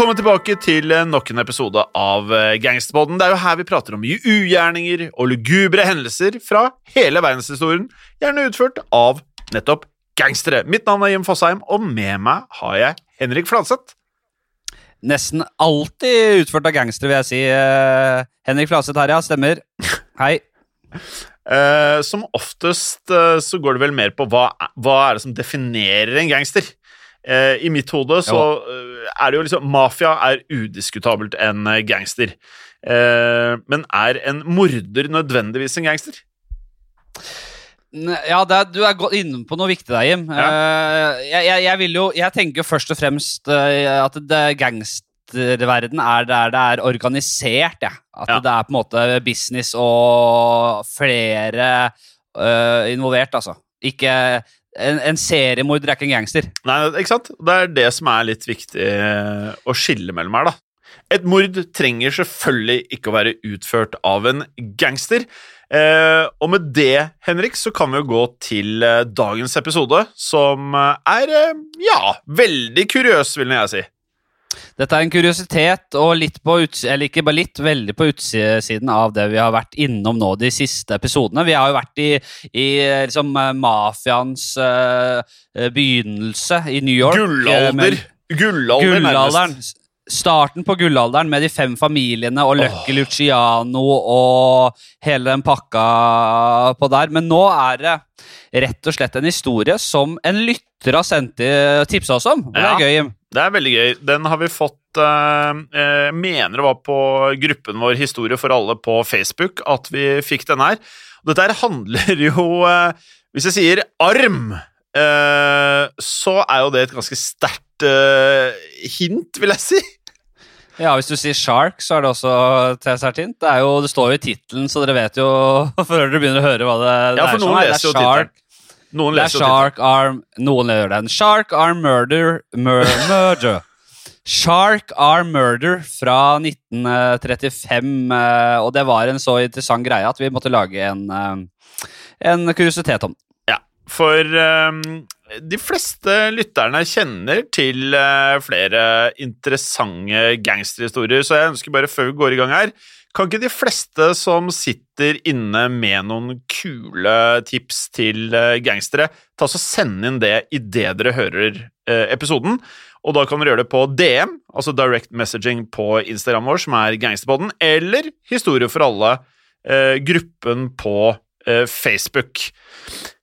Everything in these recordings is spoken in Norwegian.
Velkommen tilbake til eh, nok en episode av eh, Gangsterpodden. Det er jo her vi prater om ugjerninger og lugubre hendelser fra hele verdenshistorien, gjerne utført av nettopp gangstere. Mitt navn er Jim Fosheim, og med meg har jeg Henrik Fladseth. Nesten alltid utført av gangstere, vil jeg si. Eh, Henrik Fladseth her, ja. Stemmer. Hei. Som oftest så går det vel mer på hva, hva er det som definerer en gangster. I mitt hode så er det jo liksom Mafia er udiskutabelt en eh, gangster. Eh, men er en morder nødvendigvis en gangster? Ja, er, du er gått inne på noe viktig der, Jim. Eh, jeg, jeg, jeg vil jo Jeg tenker først og fremst at det gangsterverden er der det er organisert, ja. At Ja. det er på en måte business og flere uh, involvert, altså. Ikke En, en seriemorder er ikke en gangster. Nei, ikke sant? Det er det som er litt viktig eh, å skille mellom her, da. Et mord trenger selvfølgelig ikke å være utført av en gangster. Eh, og med det, Henrik, så kan vi jo gå til eh, dagens episode, som eh, er, ja, veldig kuriøs, vil jeg si. Dette er en kuriositet, og litt på utsiden, eller ikke bare litt, veldig på utsiden av det vi har vært innom nå de siste episodene. Vi har jo vært i, i liksom, eh, mafiaens uh, begynnelse i New York. eh, Gullalder. med- Gullalder, Gullalderen. nærmest. Starten på gullalderen med de fem familiene og Lucky Luciano og hele den pakka på der. Men nå er det rett og slett en historie som en lytter har sendt tipsa oss om. Og det Ja. er gøy, Jim. Det er veldig gøy. Den har vi fått jeg eh, Mener det var på gruppen vår Historie for alle på Facebook at vi fikk den her. Dette her handler jo eh, Hvis jeg sier arm, eh, så er jo det et ganske sterkt eh, hint, vil jeg si. Ja, hvis du sier shark, så er det også T-sært. Det, er jo, det står jo i tittelen, så dere vet jo før dere begynner å høre hva det Ja, dreier for er. noen leser det er leser shark, Noen Det er shark shark arm Noen gjør den. Shark arm murder mur, Murder. Shark arm murder fra 1935, eh, og det var en så interessant greie at vi måtte lage en, eh, en kuriositet om den. Ja, for ehm, de fleste lytterne kjenner til eh, flere interessante gangsterhistorier, så jeg ønsker bare før vi går i gang her, kan ikke de fleste som sitter inne med noen kule tips til eh, gangstere, ta så sende inn det idet dere hører eh, episoden? Og da kan dere gjøre det på DM, altså direct messaging på Instagram vår, som er Gangsterpodden, eller Historie for alle, gruppen på Facebook.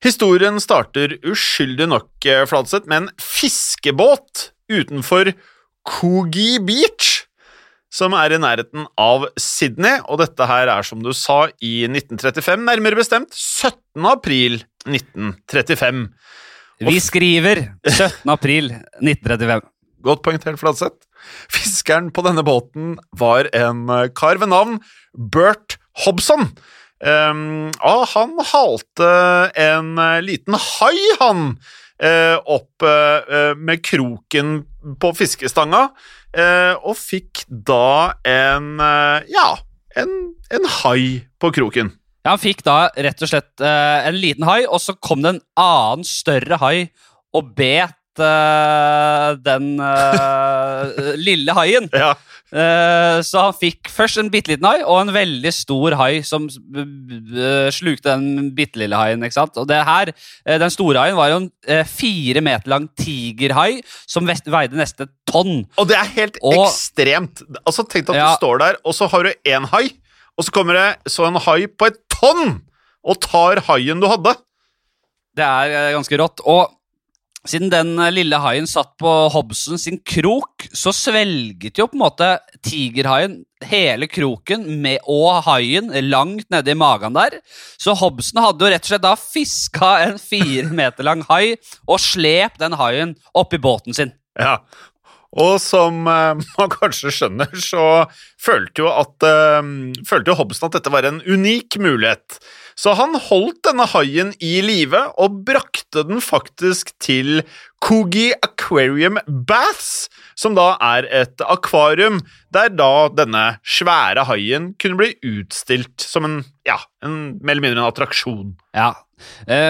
Historien starter uskyldig nok, eh, Fladseth, med en fiskebåt utenfor Coogee Beach, som er i nærheten av Sydney, og dette her er, som du sa, i 1935, nærmere bestemt 17. april 1935. Vi skriver 17. april 1935. Godt poengtert, Fladseth. Fiskeren på denne båten var en eh, kar ved navn Bert Hobson. Um, og han halte en eh, liten hai, han, uh, opp uh, med kroken på fiskestanga, uh, og fikk da en ja, en, en hai på kroken. Ja, Han fikk da rett og slett en liten hai, og så kom det en annen større hai og bet den lille haien. Ja, så han fikk først en bitte liten hai og en veldig stor hai som b- slukte den bitte lille haien. ikke sant? Og det her, eh, Den store haien var jo en eh, fire meter lang tigerhai som veide nesten et tonn. Og det er helt Og- ekstremt. Altså, Tenk at Ja. du står der, og så har du én hai, og så kommer det så en hai på et tonn og tar haien du hadde. Det er eh, ganske rått. Og siden den eh, lille haien satt på Hobson sin krok, så svelget jo på en måte tigerhaien hele kroken med, og haien langt nede i magen der. Så Hobson hadde jo rett og slett da fiska en fire meter lang hai og slep den haien oppi båten sin. Ja. Og som eh, man kanskje skjønner, så følte jo, at, eh, følte jo Hobson at dette var en unik mulighet. Så han holdt denne haien i live og brakte den faktisk til Kogi Aquarium Baths, som da er et akvarium der da denne svære haien kunne bli utstilt som en, ja, en mer eller mindre en attraksjon. Ja,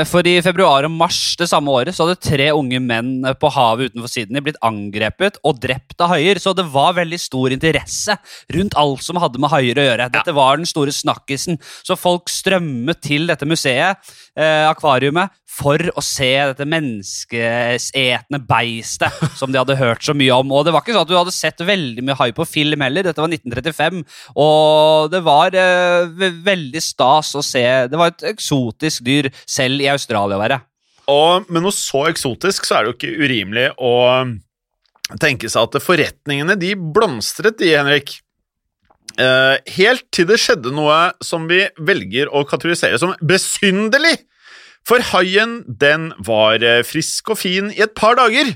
For i februar og mars det samme året så hadde tre unge menn eh, på havet utenfor Sydney blitt angrepet og drept av haier, så det var veldig stor interesse rundt alt som hadde med haier å gjøre. Dette var den store snakkisen, så folk strømmet til dette museet, eh, akvariumet, for å se dette menneskeetende beistet som de hadde hørt så mye om. Og det var ikke sånn at du hadde sett veldig mye hai på film heller, dette var 1935, og det var eh, veldig stas å se. Det var et eksotisk dyr selv i Australia å være. Med noe så eksotisk så er det jo ikke urimelig å tenke seg at forretningene de blomstret, de, Henrik. Eh, helt til det skjedde noe som vi velger å kategorisere som besynderlig. For haien, den var eh, frisk og fin i et par dager,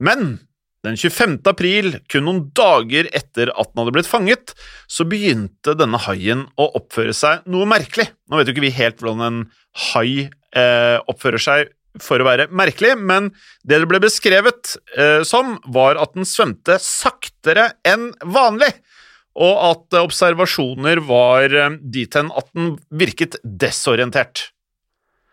men den 25. april, kun noen dager etter at den hadde blitt fanget, så begynte denne haien å oppføre seg noe merkelig. Nå vet jo ikke vi helt hvordan en hai eh, oppfører seg for å være merkelig, men det det ble beskrevet eh, som, var at den svømte saktere enn vanlig, og at observasjoner var eh, dit hen at den virket desorientert.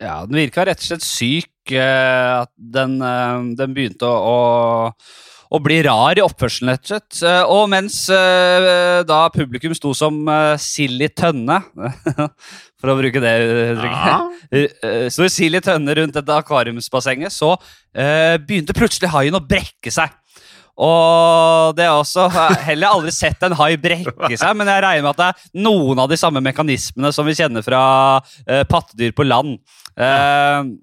Ja, den virka rett og slett syk. eh, At den, eh, den begynte å, å, bli rar i oppførselen, rett og slett. Eh, Og mens da publikum sto som sild i tønne, for å bruke det uttrykket Ja. Sto sild i tønne rundt dette akvariumsbassenget, så begynte plutselig haien å brekke seg. Og det er også Jeg har heller aldri sett en hai brekke seg, men jeg regner med at det er noen av de samme mekanismene som vi kjenner fra eh, pattedyr på land. Eh,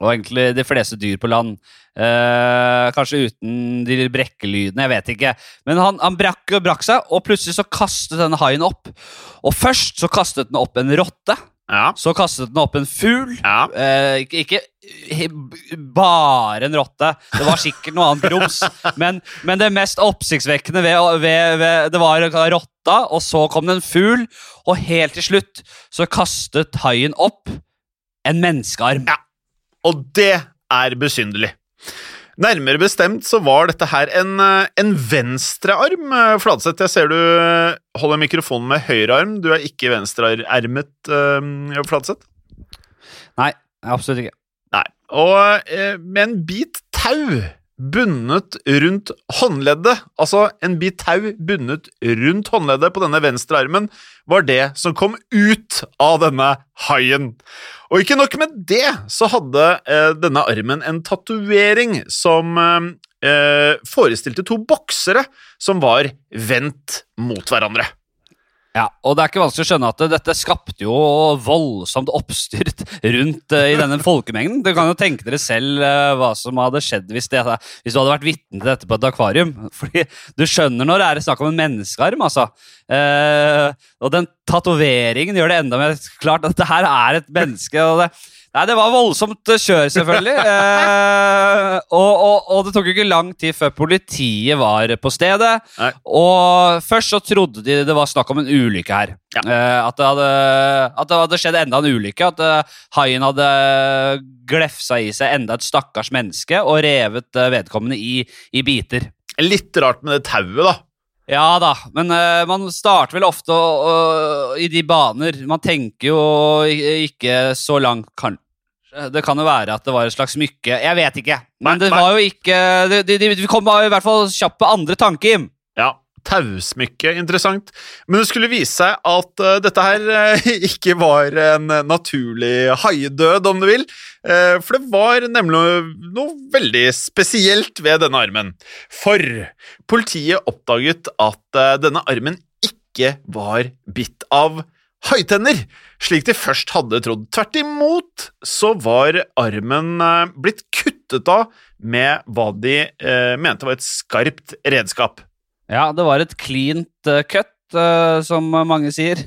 og egentlig de fleste dyr på land. Eh, kanskje uten de brekkelydene, jeg vet ikke. Men han, han brakk, brakk seg, og plutselig så kastet denne haien opp. Og først så kastet den opp en rotte. Ja. Så kastet den opp en fugl. ja. Eh, ikke, ikke bare en rotte. Det var sikkert noe annet grums. Men, men det mest oppsiktsvekkende ved, ved, ved Det var rotta, og så kom det en fugl, og helt til slutt så kastet haien opp en menneskearm. Ja. Og det er besynderlig. Nærmere bestemt så var dette her en, eh, en venstrearm, eh, Fladseth. Jeg ser du eh, holder mikrofonen med høyrearm. Du er ikke venstreermet, uh, Fladseth? Nei, absolutt ikke. Nei. Og eh, med en bit tau bundet rundt håndleddet, altså en bit tau bundet rundt håndleddet på denne venstre armen, var det som kom ut av denne haien. Og ikke nok med det, så hadde eh, denne armen en tatovering som eh, eh, forestilte to boksere som var vendt mot hverandre. Ja, og det er ikke vanskelig å skjønne at dette skapte jo voldsomt oppstyrt rundt uh, i denne folkemengden. Du kan jo tenke dere selv uh, hva som hadde skjedd hvis, det, hvis du hadde vært vitne til dette på et akvarium. Fordi du skjønner når det er snakk om en menneskearm, altså. Uh, og den tatoveringen gjør det enda mer klart at det her er et menneske. og det Nei, Det var voldsomt eh, kjør, selvfølgelig. Eh, og, og, og det tok jo ikke lang tid før politiet var på stedet. Nei. Og først så trodde de det var snakk om en ulykke her. Ja. Eh, at, det hadde, at det hadde skjedd enda en ulykke. At uh, haien hadde glefsa i seg enda et stakkars menneske og revet uh, vedkommende i, i biter. Litt rart med det tauet, da. Ja da, men uh, man starter vel ofte å- i de baner. Man tenker jo ikke så langt, kanskje. Det kan jo være at det var et slags smykke. Jeg vet ikke. Men det var jo ikke de, de, de, Vi kom i hvert fall kjapt på andre tanker, Jim. Tausmykke, interessant. Men det skulle vise seg at uh, dette her uh, ikke var en naturlig haidød, om du vil. Uh, for det var nemlig noe veldig spesielt ved denne armen. For politiet oppdaget at denne armen ikke var bitt av haitenner, slik de først hadde trodd. Tvert imot så var armen blitt kuttet av med hva de mente var et skarpt redskap. Ja, det var et cleant uh, cut, Uh, som mange sier.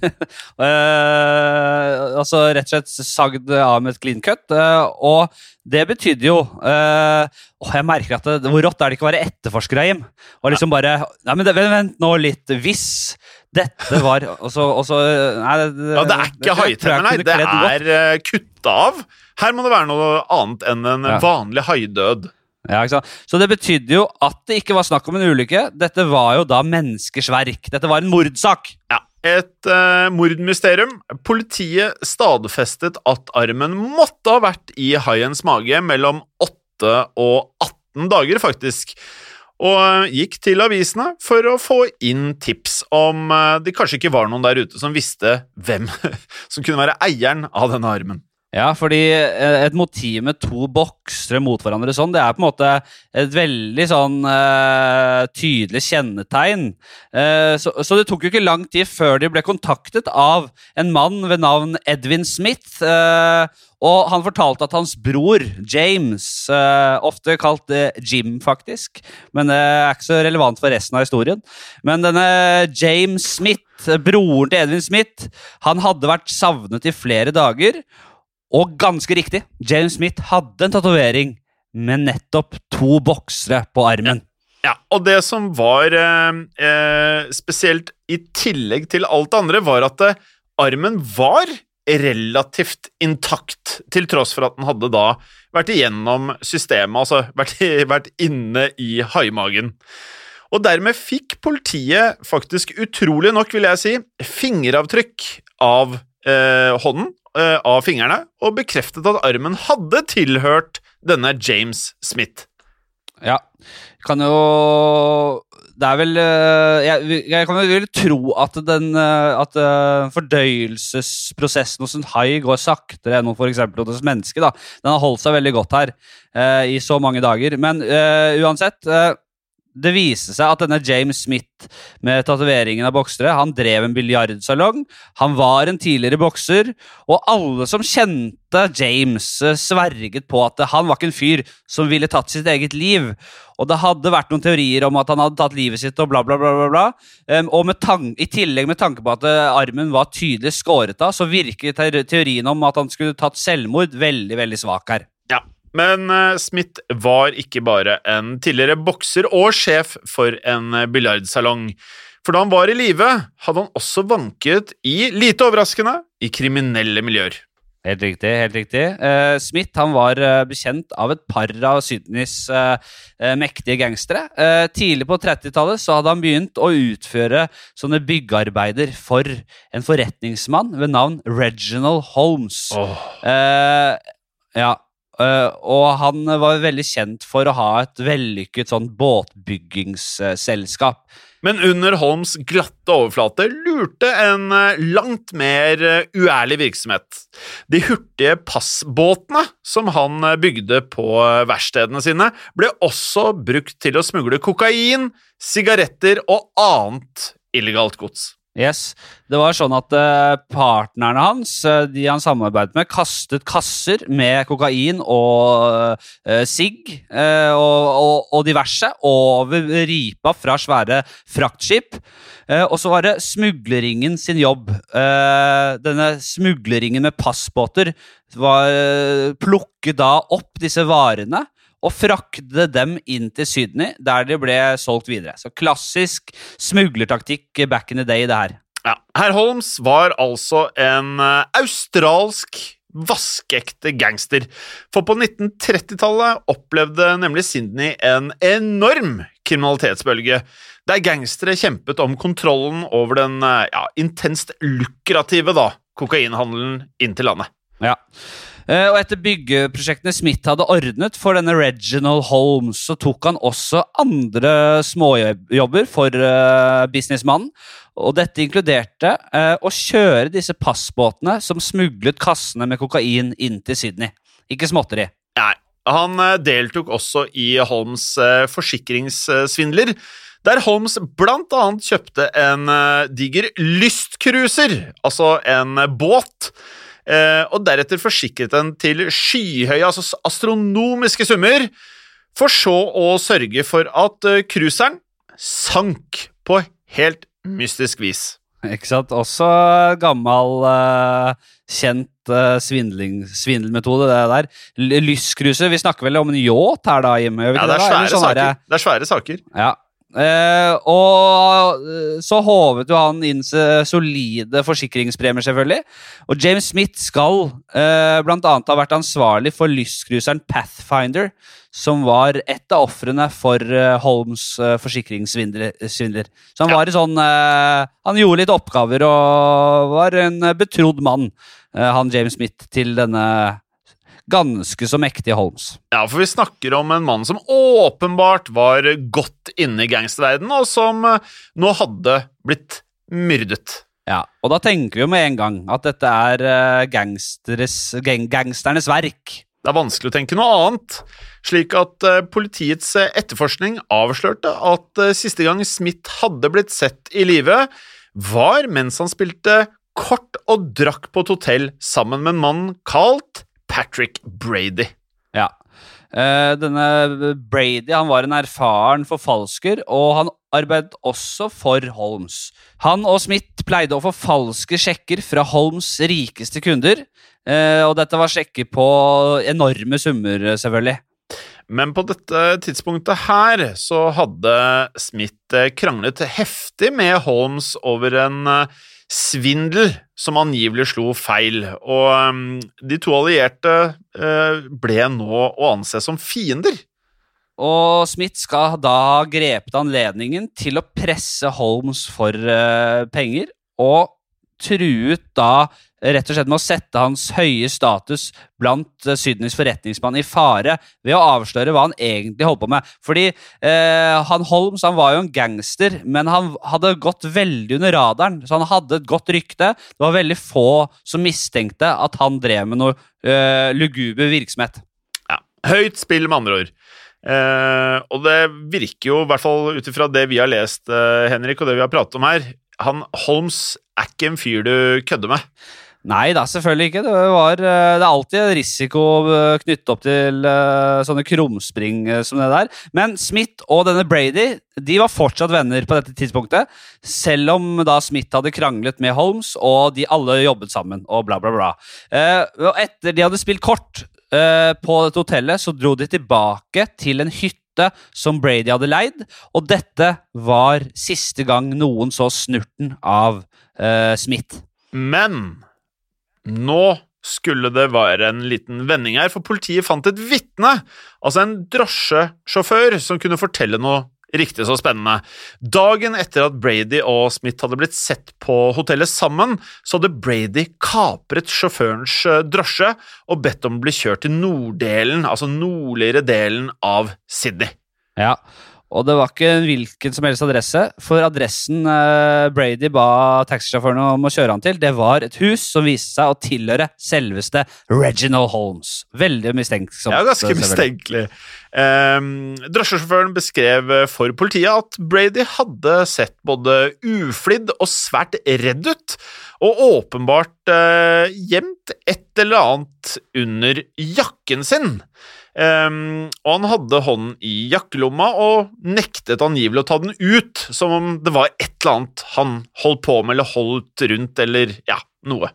uh, altså rett og slett sagd av med et clean cut. Uh, og det betydde jo uh, Åh, jeg merker at det, Hvor rått er det ikke å være etterforsker, Jim? Og liksom bare Nei, men det, vent, vent nå litt. Hvis dette var Og så, og så Nei, det, Ja, det er ikke haitenner, nei. Det er kutta av. Her må det være noe annet enn en Ja. vanlig haidød. Ja, ikke sant? Så det betydde jo at det ikke var snakk om en ulykke. Dette var jo da menneskers verk. Dette var en mordsak. Ja, et uh, mordmysterium. Politiet stadfestet at armen måtte ha vært i haiens mage mellom 8 og 18 dager, faktisk. Og uh, gikk til avisene for å få inn tips om uh, det kanskje ikke var noen der ute som visste hvem som kunne være eieren av denne armen. Ja, fordi eh, et motiv med to boksere mot hverandre sånn, det er på en måte et veldig sånn uh, tydelig kjennetegn. Uh, så, så, det tok jo ikke lang tid før de ble kontaktet av en mann ved navn Edwin Smith. Uh, og han fortalte at hans bror, James, ofte kalt Jim, faktisk Men det er ikke så relevant for resten av historien. Men denne James Smith, broren til Edwin Smith, han hadde vært savnet i flere dager. Og ganske riktig, James Smith hadde en tatovering med nettopp to boksere på armen. Ja, og det som var eh, eh, spesielt i tillegg til alt det andre, var at eh, armen var relativt intakt, til tross for at den hadde da vært igjennom systemet, altså vært, vært inne i haimagen. Og dermed fikk politiet faktisk utrolig nok, vil jeg si, fingeravtrykk av eh, hånden uh, av fingrene og bekreftet at armen hadde tilhørt denne James Smith. Ja, kan jo Det er vel uh, jeg, jeg, kan jo tro at den uh, At fordøyelsesprosessen hos en hai går saktere enn f.eks. hos et menneske. da. Den har holdt seg veldig godt her i så mange dager. Men uansett det viste seg at denne James Smith med tatoveringen av boksere han drev en biljardsalong. Han var en tidligere bokser, og alle som kjente James, eh, sverget på at han var ikke en fyr som ville tatt sitt eget liv. Og det hadde vært noen teorier om at han hadde tatt livet sitt og bla, bla, bla. bla, bla. Og i tillegg med tanke på at uh, armen var tydelig skåret av, så virket teorien om at han skulle tatt selvmord, veldig, veldig svak her. Men eh, Smith var ikke bare en tidligere bokser og sjef for en eh, biljardsalong. For da han var i live, hadde han også vanket i, lite overraskende, i kriminelle miljøer. Helt riktig. helt riktig. Uh, Smith han var uh, bekjent av et par av Sydneys uh, mektige gangstere. tidlig på 30-tallet hadde han begynt å utføre sånne byggearbeider for en forretningsmann ved navn Reginald Holmes. Oh. ja, Uh, og han var veldig kjent for å ha et vellykket sånn båtbyggingsselskap. Men under Holms glatte overflate lurte en uh, langt mer uh, uærlig virksomhet. De hurtige passbåtene som han bygde på verkstedene sine, ble også brukt til å smugle kokain, sigaretter og annet illegalt gods. Yes. Det var sånn at uh, partnerne hans, uh, de han samarbeidet med, kastet kasser med kokain og uh, sigg uh, og, og, og, diverse over ripa fra svære fraktskip. og så var det smugleringen sin jobb. denne smugleringen med passbåter var plukket da opp disse varene og frakte dem inn til Sydney, der de ble solgt videre. Så klassisk smuglertaktikk back in the day, det her. Ja, Herr Holmes var altså en uh, australsk vaskeekte gangster. For på 1930-tallet opplevde nemlig Sydney en enorm kriminalitetsbølge, der gangstere kjempet om kontrollen over den uh, ja, intenst lukrative da, kokainhandelen inn til landet. Ja, Eh, og etter byggeprosjektene Smith hadde ordnet for denne Reginald Holmes, så tok han også andre småjobber for uh, businessmannen. Og dette inkluderte uh, å kjøre disse passbåtene som smuglet kassene med kokain inn til Sydney. Ikke småtteri. Nei. Han deltok også i Holmes forsikringssvindler der Holmes annet kjøpte en diger lystcruiser, altså en båt, Eh, og deretter forsikret den til skyhøye, altså astronomiske summer, for så å sørge for at uh, cruiseren sank på helt mystisk vis. Ikke sant. Også gammel, uh, kjent svindelmetode, det der. Lystcruiser. Vi snakker vel om en yacht her, da, Jim? Ja, det er, svære saker. det er svære saker. Ja, Eh, og eh, så håvet jo han inn solide forsikringspremier, selvfølgelig. Og James Smith skal eh, blant annet ha vært ansvarlig for lystcruiseren Pathfinder, som var et av ofrene for eh, Holmes eh, forsikringssvindler. Så han var i sånn eh, Han gjorde litt oppgaver og var en eh, betrodd mann, eh, han James Smith, til denne ganske så mektige Holmes. Ja, for vi snakker om en mann som åpenbart var godt inne i gangsterverdenen, og som eh, nå hadde blitt myrdet. Ja, og da tenker vi jo med en gang at dette er eh, gang, gangsternes verk. Det er vanskelig å tenke noe annet, slik at eh, politiets etterforskning avslørte at siste gang Smith hadde blitt sett i live, var mens han spilte kort og drakk på et hotell sammen med en mann kalt Patrick Brady. Ja. Uh, denne Brady han var en erfaren forfalsker, og han arbeidet også for Holmes. Han og Smith pleide å forfalske sjekker fra Holmes' rikeste kunder, Uh, og dette var sjekker på enorme summer, eh, selvfølgelig. Men på dette tidspunktet her så hadde Smith kranglet heftig med Holmes over en svindel som angivelig slo feil, og mm, de to allierte eh, ble nå å anse som fiender. Og Smith skal da ha grepet anledningen til å presse Holmes for eh, penger, og truet da rett og slett med å sette hans høye status blant uh, Sydneys forretningsmann i fare ved å avsløre hva han egentlig holdt på med. Fordi eh, han Holmes han var jo en gangster, men han hadde gått veldig under radaren, så han hadde et godt rykte. Det var veldig få som mistenkte at han drev med noe eh, luguber virksomhet. Ja, Høyt spill, med andre ord. Eh, og det virker jo, i hvert fall ut ifra det vi har lest, eh, Henrik, og det vi har pratet om her, han Holmes er ikke en fyr du kødder med. Nei da, selvfølgelig ikke. Det, var, eh, det er alltid risiko eh, knyttet opp til eh, sånne krumspring som det der. Men Smith og denne Brady de var fortsatt venner på dette tidspunktet. Selv om da Smith hadde kranglet med Holmes, og de alle jobbet sammen. og bla bla bla. Og etter de hadde spilt kort på dette hotellet, så dro de tilbake til en hytte som Brady hadde leid, og dette var siste gang noen så snurten av uh, Smith. Men nå skulle det være en liten vending her, for politiet fant et vitne, altså en drosjesjåfør, som kunne fortelle noe riktig så spennende. Dagen etter at Brady og Smith hadde blitt sett på hotellet sammen, så hadde Brady kapret sjåførens eh, drosje og bedt om å bli kjørt til norddelen, altså nordligere delen av Sydney. Ja, og det var ikke en hvilken som helst adresse, for adressen eh, Brady ba taxisjåføren om å kjøre han til, det var et hus som viste seg å tilhøre selveste Reginald Holmes. Veldig mistenksomt. Ja, ganske mistenkelig. Um, drosjesjåføren beskrev for politiet at Brady hadde sett både uflidd og svært redd ut, og åpenbart eh, gjemt et eller annet under jakken sin. Um, og han hadde hånden i jakkelomma og nektet angivelig å ta den ut, som om det var et eller annet han holdt på med eller holdt rundt, eller ja, noe.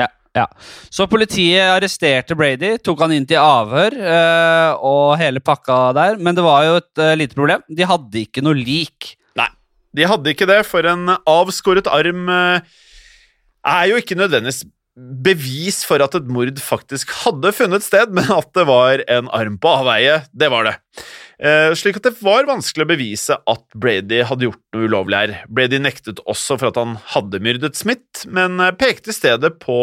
Ja, ja. Så politiet arresterte Brady, tok han inn til avhør uh, og hele pakka der, men det var jo et uh, lite problem. De hadde ikke noe lik. Nei, De hadde ikke det, for en avskåret arm uh, er jo ikke nødvendigvis bevis for at et mord faktisk hadde funnet sted, men at det var en arm på avveie, det var det. Eh, slik at det var vanskelig å bevise at Brady hadde gjort noe ulovlig her. Brady nektet også for at han hadde myrdet Smith, men eh, pekte i stedet på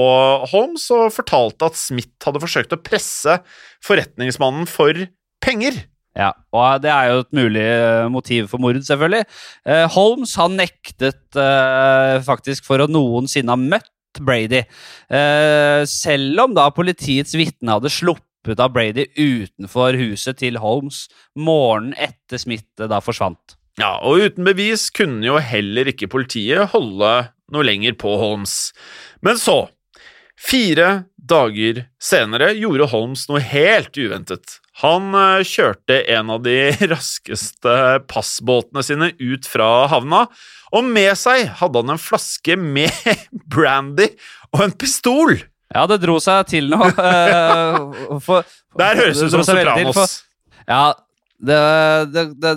Holmes og fortalte at Smith hadde forsøkt å presse forretningsmannen for penger. Ja, og det er jo et mulig eh, motiv for mord, selvfølgelig. Eh, Holmes han nektet eh, faktisk for å noensinne ha møtt Brady, eh, selv om da politiets vitne hadde sluppet av Brady utenfor huset til Holmes morgenen etter Smith eh, da forsvant. Ja, og uten bevis kunne jo heller ikke politiet holde noe lenger på Holmes. Men så, fire dager senere, gjorde Holmes noe helt uventet. Han eh, kjørte en av de raskeste passbåtene sine ut fra havna, og med seg hadde han en flaske med brandy og en pistol. Ja, det dro seg til nå. eh, for, Der høres det ut som Sopranos. Ja, Det, det, det,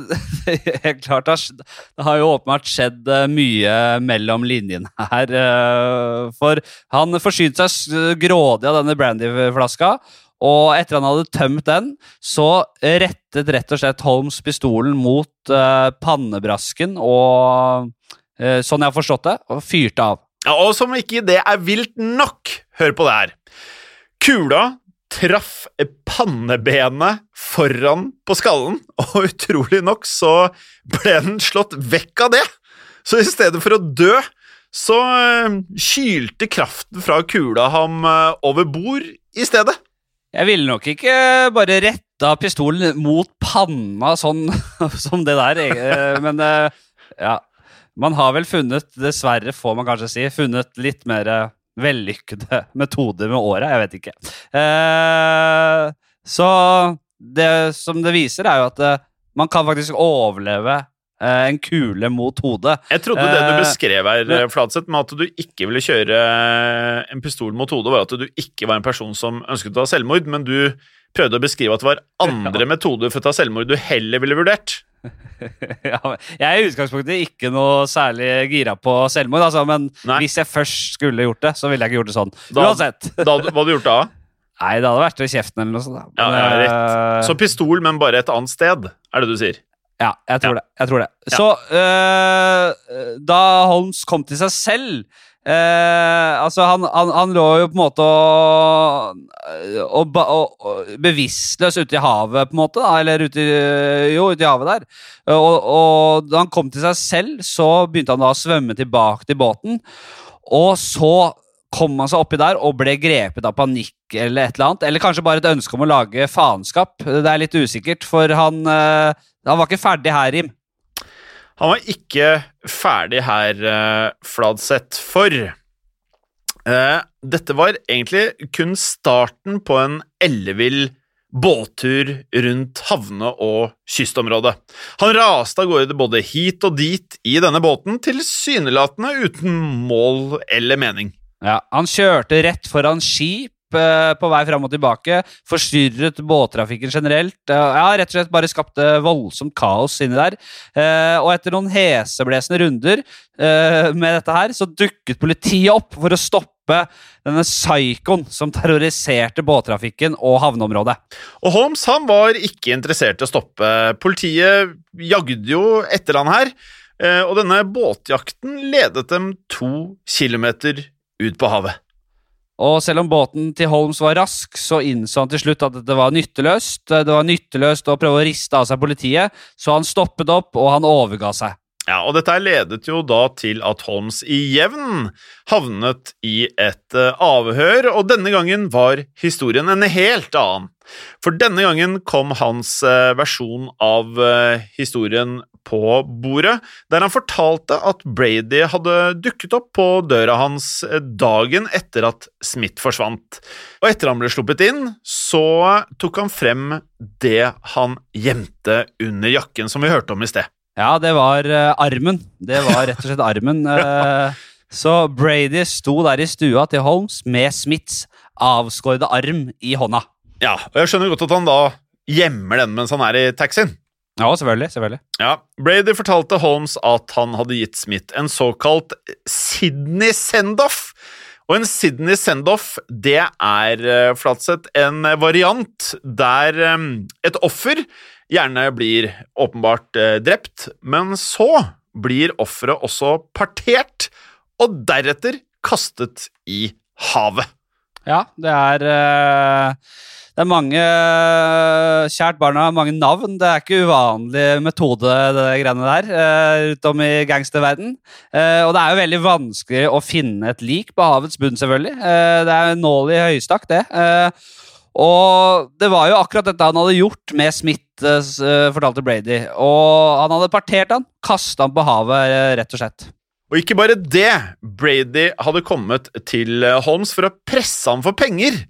det helt klart det har jo åpenbart skjedd eh, mye mellom linjene her. eh, For han forsynte seg grådig av denne brandyflaska. Og etter han hadde tømt den, så rettet rett og slett Holmes pistolen mot eh, pannebrasken og Sånn jeg har forstått det, og fyrte av. Ja, og som ikke det er vilt nok, hør på det her. Kula traff pannebenet foran på skallen, og utrolig nok så ble den slått vekk av det. Så i stedet for å dø, så eh, kylte kraften fra kula ham eh, over bord i stedet. Jeg ville nok ikke bare retta pistolen mot panna sånn som det der, eh, men ja. Man har vel funnet, dessverre får man kanskje si, funnet litt mer vellykkede metode med åra. Jeg vet ikke. Eh, så det som det viser, er jo at eh, man kan faktisk overleve eh, en kule mot hodet. Jeg trodde det du beskrev her, Flatseth, med at du ikke ville kjøre en pistol mot hodet, var at du ikke var en person som ønsket å ta selvmord, men du prøvde å beskrive at det var andre metoder for å ta selvmord du heller ville vurdert. ja, jeg er i utgangspunktet ikke noe særlig gira på selvmord, altså, men Nei. hvis jeg først skulle gjort det, så ville jeg ikke gjort det sånn. Da- Uansett. Da, hva hadde du gjort da? Nei, det hadde vært i kjeften eller noe sånt. da. Ja, Men, ja, rett. Så pistol, men bare et annet sted, er det du sier? Ja, jeg tror Ja. det. Jeg tror det. Så øh, da Holmes kom til seg selv eh, Altså, han, han, han lå jo på en måte og, bevisstløs ute i havet, på en måte, da, eller ute i, jo, ute i havet der. Og, og da han kom til seg selv, så begynte han da å svømme tilbake til båten. Og så kom han seg oppi der og ble grepet av panikk eller et eller annet. Eller kanskje bare et ønske om å lage faenskap. Det er litt usikkert, for han, eh, han var ikke ferdig her, Rim. Han var ikke ferdig her, uh, Fladseth, for eh, dette var egentlig kun starten på en ellevill båttur rundt havne- og kystområdet. Han raste av gårde både hit og dit i denne båten, tilsynelatende uten mål eller mening. Ja, han kjørte rett foran skip eh, på vei fram og tilbake, forstyrret båttrafikken generelt. eh, ja, rett og slett bare skapte voldsomt kaos inni der. Eh, og etter noen heseblesende runder eh, med dette her, så dukket politiet opp for å stoppe denne psykoen som terroriserte båttrafikken og havneområdet. Og Holmes han var ikke interessert i å stoppe. Politiet jagde jo etter han her, eh, og denne båtjakten ledet dem to kilometer ut på havet. Og selv om båten til Holmes var rask, så innså han til slutt at det var nytteløst. Det var nytteløst å prøve å riste av seg politiet, så han stoppet opp, og han overga seg. Ja, og dette ledet jo da til at Holmes i jevn havnet i et eh, avhør, og denne gangen var historien en helt annen. For denne gangen kom hans eh, versjon av eh, historien på bordet, der han fortalte at Brady hadde dukket opp på døra hans dagen etter at Smith forsvant. Og etter han ble sluppet inn, så tok han frem det han gjemte under jakken, som vi hørte om i sted. Ja, det var uh, armen. Det var rett og slett armen. Uh, så Brady sto der i stua til Holmes med Smiths avskårede arm i hånda. Ja, og jeg skjønner godt at han da gjemmer den mens han er i taxien. Ja, selvfølgelig. selvfølgelig. Ja, Brady fortalte Holmes at han hadde gitt Smith en såkalt Sydney send-off. Og en Sydney send-off, det er, eh, Flatseth, en variant der et offer gjerne blir åpenbart eh, drept, men så blir offeret også partert, og deretter kastet i havet. Ja, det er eh, Det er mange eh, Kjært barn har mange navn. Det er ikke uvanlig metode, det greiene der, rundt om i gangsterverden. Og det er jo veldig vanskelig å finne et lik på havets bunn, selvfølgelig. Det er nål i høystakk, det. Og det var jo akkurat dette han hadde gjort med Smith, eh, s- eh, fortalte Brady. Og han hadde partert han, kasta han på havet, eh, rett og slett. Og ikke bare det, Brady hadde kommet til eh, Holmes for å presse ham for penger.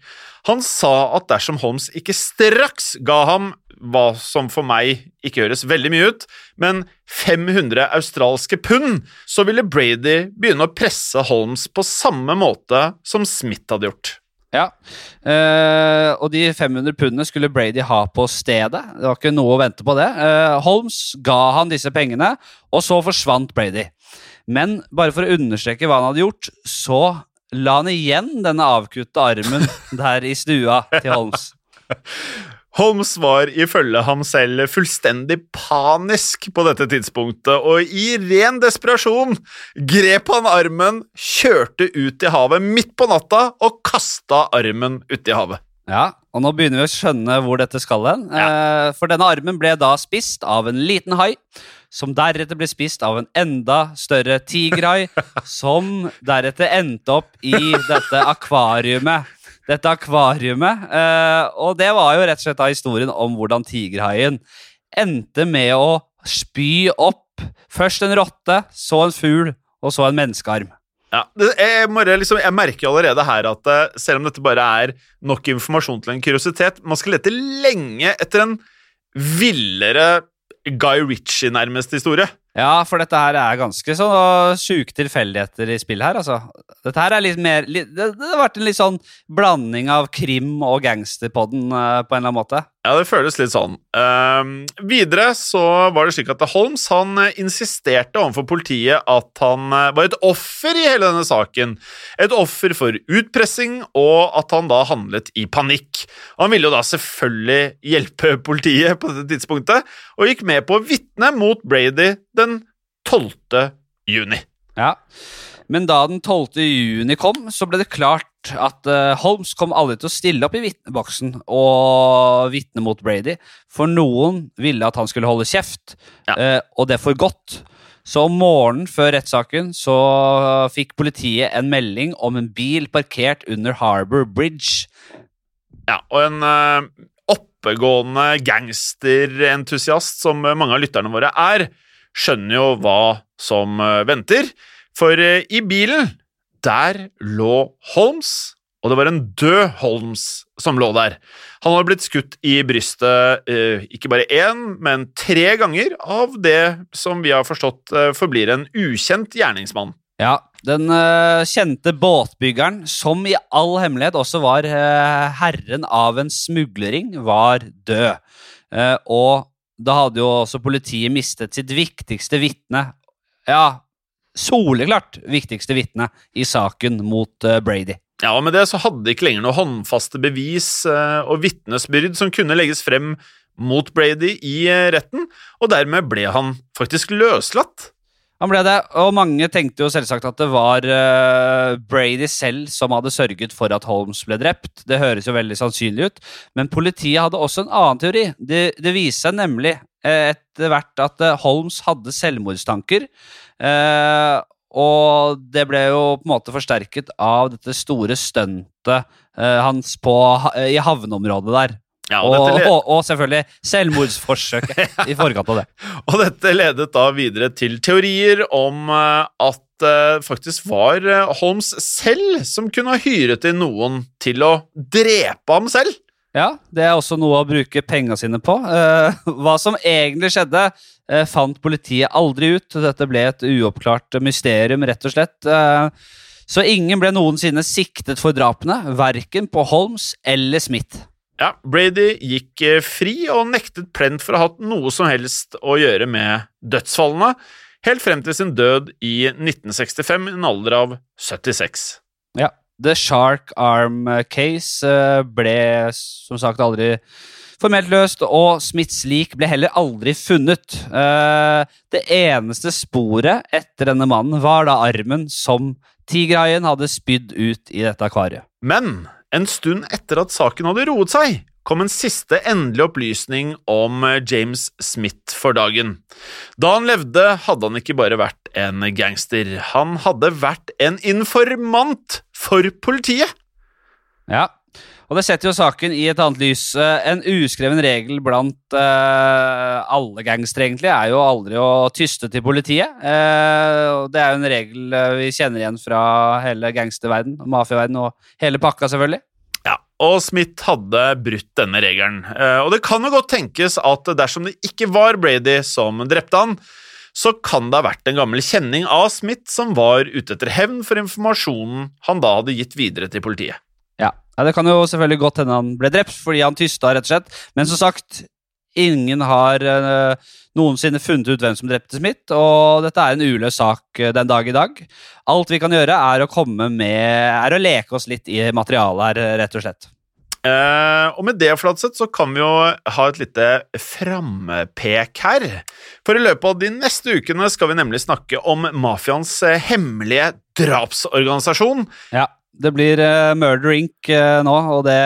Han sa at dersom Holmes ikke straks ga ham hva som for meg ikke høres veldig mye ut, men 500 australske pund, så ville Brady begynne å presse Holmes på samme måte som Smith hadde gjort. Ja, eh, og de 500 pundene skulle Brady ha på stedet. Det var ikke noe å vente på det. Eh, Holmes ga han disse pengene, og så forsvant Brady. Men bare for å understreke hva han hadde gjort, så la han igjen denne avkutte armen der i stua til Holmes. Holmes var ifølge ham selv fullstendig panisk på dette tidspunktet, og i ren desperasjon grep han armen, kjørte ut i havet midt på natta og kasta armen uti havet. Ja, og nå begynner vi å skjønne hvor dette skal hen. Ja. for denne armen ble da spist av en liten hai, som deretter ble spist av en enda større tigerhai, som deretter endte opp i dette akvariumet. Dette akvariumet. Eh, og det var jo rett og slett da historien om hvordan tigerhaien endte med å spy opp først en rotte, så en fugl, og så en menneskearm. Ja, jeg, liksom, jeg merker allerede her at eh, selv om dette bare er nok informasjon til en kuriositet, man skal lete lenge etter en villere Guy Ritchie-nærmest historie. Ja, for dette her er ganske så sjuke tilfeldigheter i spill her, altså. Dette her er litt mer det, har vært en litt sånn blanding av krim og gangsterpodden uh, på en eller annen måte. Ja, det føles litt sånn. Uh, videre så var det slik at Holmes han uh, insisterte overfor politiet at han uh, var et offer i hele denne saken. Et offer for utpressing, og at han da handlet i panikk. Han ville jo da selvfølgelig hjelpe politiet på dette tidspunktet, og gikk med på å vitne mot Brady den 12. juni. Ja, men da den 12. juni kom, så ble det klart at uh, Holmes kom aldri til å stille opp i vitneboksen og vitne mot Brady, for noen ville at han skulle holde kjeft, Ja. uh, og det for godt. Så om morgenen før rettssaken så fikk politiet en melding om en bil parkert under Harbour Bridge. Ja, og en oppegående gangsterentusiast som mange av lytterne våre er, skjønner jo hva som uh, venter. For uh, i bilen, der lå Holmes, og det var en død Holmes som lå der. Han hadde blitt skutt i brystet uh, ikke bare én, men tre ganger av det som vi har forstått forblir en ukjent gjerningsmann. Ja, den eh, kjente båtbyggeren, som i all hemmelighet også var eh, herren av en smuglering, var død. Eh, og da hadde jo også politiet mistet sitt viktigste vitne. Ja, soleklart viktigste vitne i saken mot eh, Brady. Ja, og Med det så hadde de ikke lenger noe håndfaste bevis eh, og vitnesbyrd som kunne legges frem mot Brady i eh, retten, og dermed ble han faktisk løslatt. Han ble det, og mange tenkte jo selvsagt at det var uh, Brady selv som hadde sørget for at Holmes ble drept. Det høres jo veldig sannsynlig ut, men politiet hadde også en annen teori. Det, det viste seg nemlig uh, etter hvert at uh, Holmes hadde selvmordstanker. og det ble jo på en måte forsterket av dette store stuntet hans på, i havneområdet der. Ja, og, Og, og, og selvfølgelig selvmordsforsøk i forkant av det. og dette ledet da videre til teorier om eh, at det faktisk var eh, Holmes selv som kunne ha hyret inn noen til å drepe ham selv. Ja, det er også noe å bruke penga sine på. Eh, hva som egentlig skjedde, eh, fant politiet aldri ut. Dette ble et uoppklart mysterium, rett og slett. Eh, så ingen ble noensinne siktet for drapene, verken på Holmes eller Smith. Ja, Brady gikk eh, fri og nektet plent for å ha hatt noe som helst å gjøre med dødsfallene, helt frem til sin død i 1965 i en alder av 76. Ja. The Shark Arm Case eh, ble som sagt aldri formelt løst, og Smiths lik ble heller aldri funnet. Eh, Det eneste sporet etter denne mannen var da armen som tigerhaien hadde spydd ut i dette akvariet. Men en stund etter at saken hadde roet seg, kom en siste endelig opplysning om eh, James Smith for dagen. Da han levde, hadde han ikke bare vært en gangster, han hadde vært en informant for politiet. Ja, og det setter jo saken i et annet lys. Eh, En uskreven regel blant uh, alle gangstere egentlig er jo aldri å tyste til politiet. Uh, det er jo en regel vi kjenner igjen fra hele gangsterverden, mafiaverden og hele pakka, selvfølgelig. Ja, og Smith hadde brutt denne regelen. Og det kan jo godt tenkes at dersom det ikke var Brady som drepte han, så kan det ha vært en gammel kjenning av Smith som var ute etter hevn for informasjonen han da hadde gitt videre til politiet. Ja, Det kan jo selvfølgelig godt hende han ble drept fordi han tysta, rett og slett. Men som sagt, ingen har uh, noensinne funnet ut hvem som drepte Smith, og dette er en uløs sak uh, den dag i dag. Alt vi kan gjøre, er å komme med Er å leke oss litt i materialet her, rett og slett. Uh, og med det Flatseth, så kan vi jo ha et lite frampek her. For i løpet av de neste ukene skal vi nemlig snakke om mafiaens hemmelige drapsorganisasjon. Ja, det blir uh, Murder Inc. Uh, nå, og det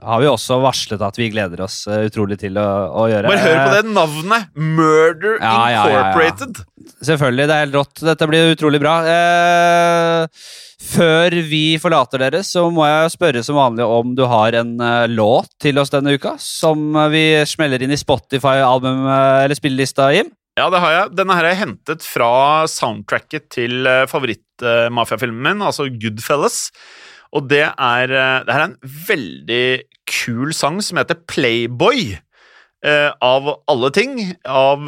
har vi også varslet at vi gleder oss utrolig til å, å gjøre. Bare hør på det navnet! Murder ja, Incorporated. Ja, ja, Selvfølgelig, det er helt rått. Dette blir utrolig bra. Eh, før vi forlater dere, så må jeg spørre som vanlig om du har en låt til oss denne uka, som vi smeller inn i Spotify-album- eller spillelista, Jim? Ja, det har jeg. Denne her er hentet fra soundtracket til uh, favorittmafiafilmen min, altså Goodfellas. Og det er, det er en veldig kul sang som heter Playboy, av alle ting. Av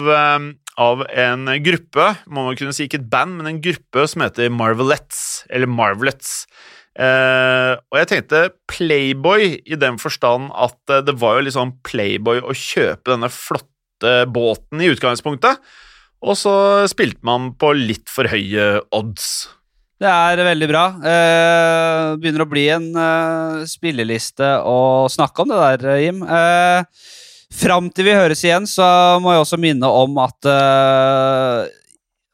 av en gruppe, må man kunne si ikke et band, men en gruppe som heter Marvelettes, eller Marvelettes. Eh, og jeg tenkte Playboy i den forstand at eh, det var jo litt sånn Playboy å kjøpe denne flotte båten i utgangspunktet, og så spilte man på litt for høye odds. Det er veldig bra. Eh, begynner å bli en eh, spilleliste å snakke om det der, Jim. Eh, Fram til vi høres igjen, så må jeg også minne om at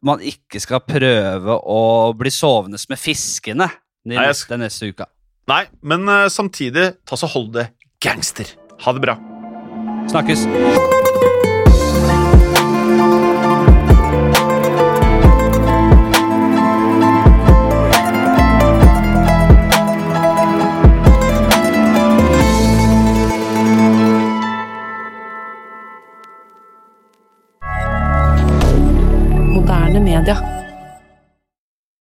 man ikke skal prøve å bli sovende med fiskene den neste, neste uka. Nei, men samtidig, ta så hold det gangster. Ha det bra. Snakkes.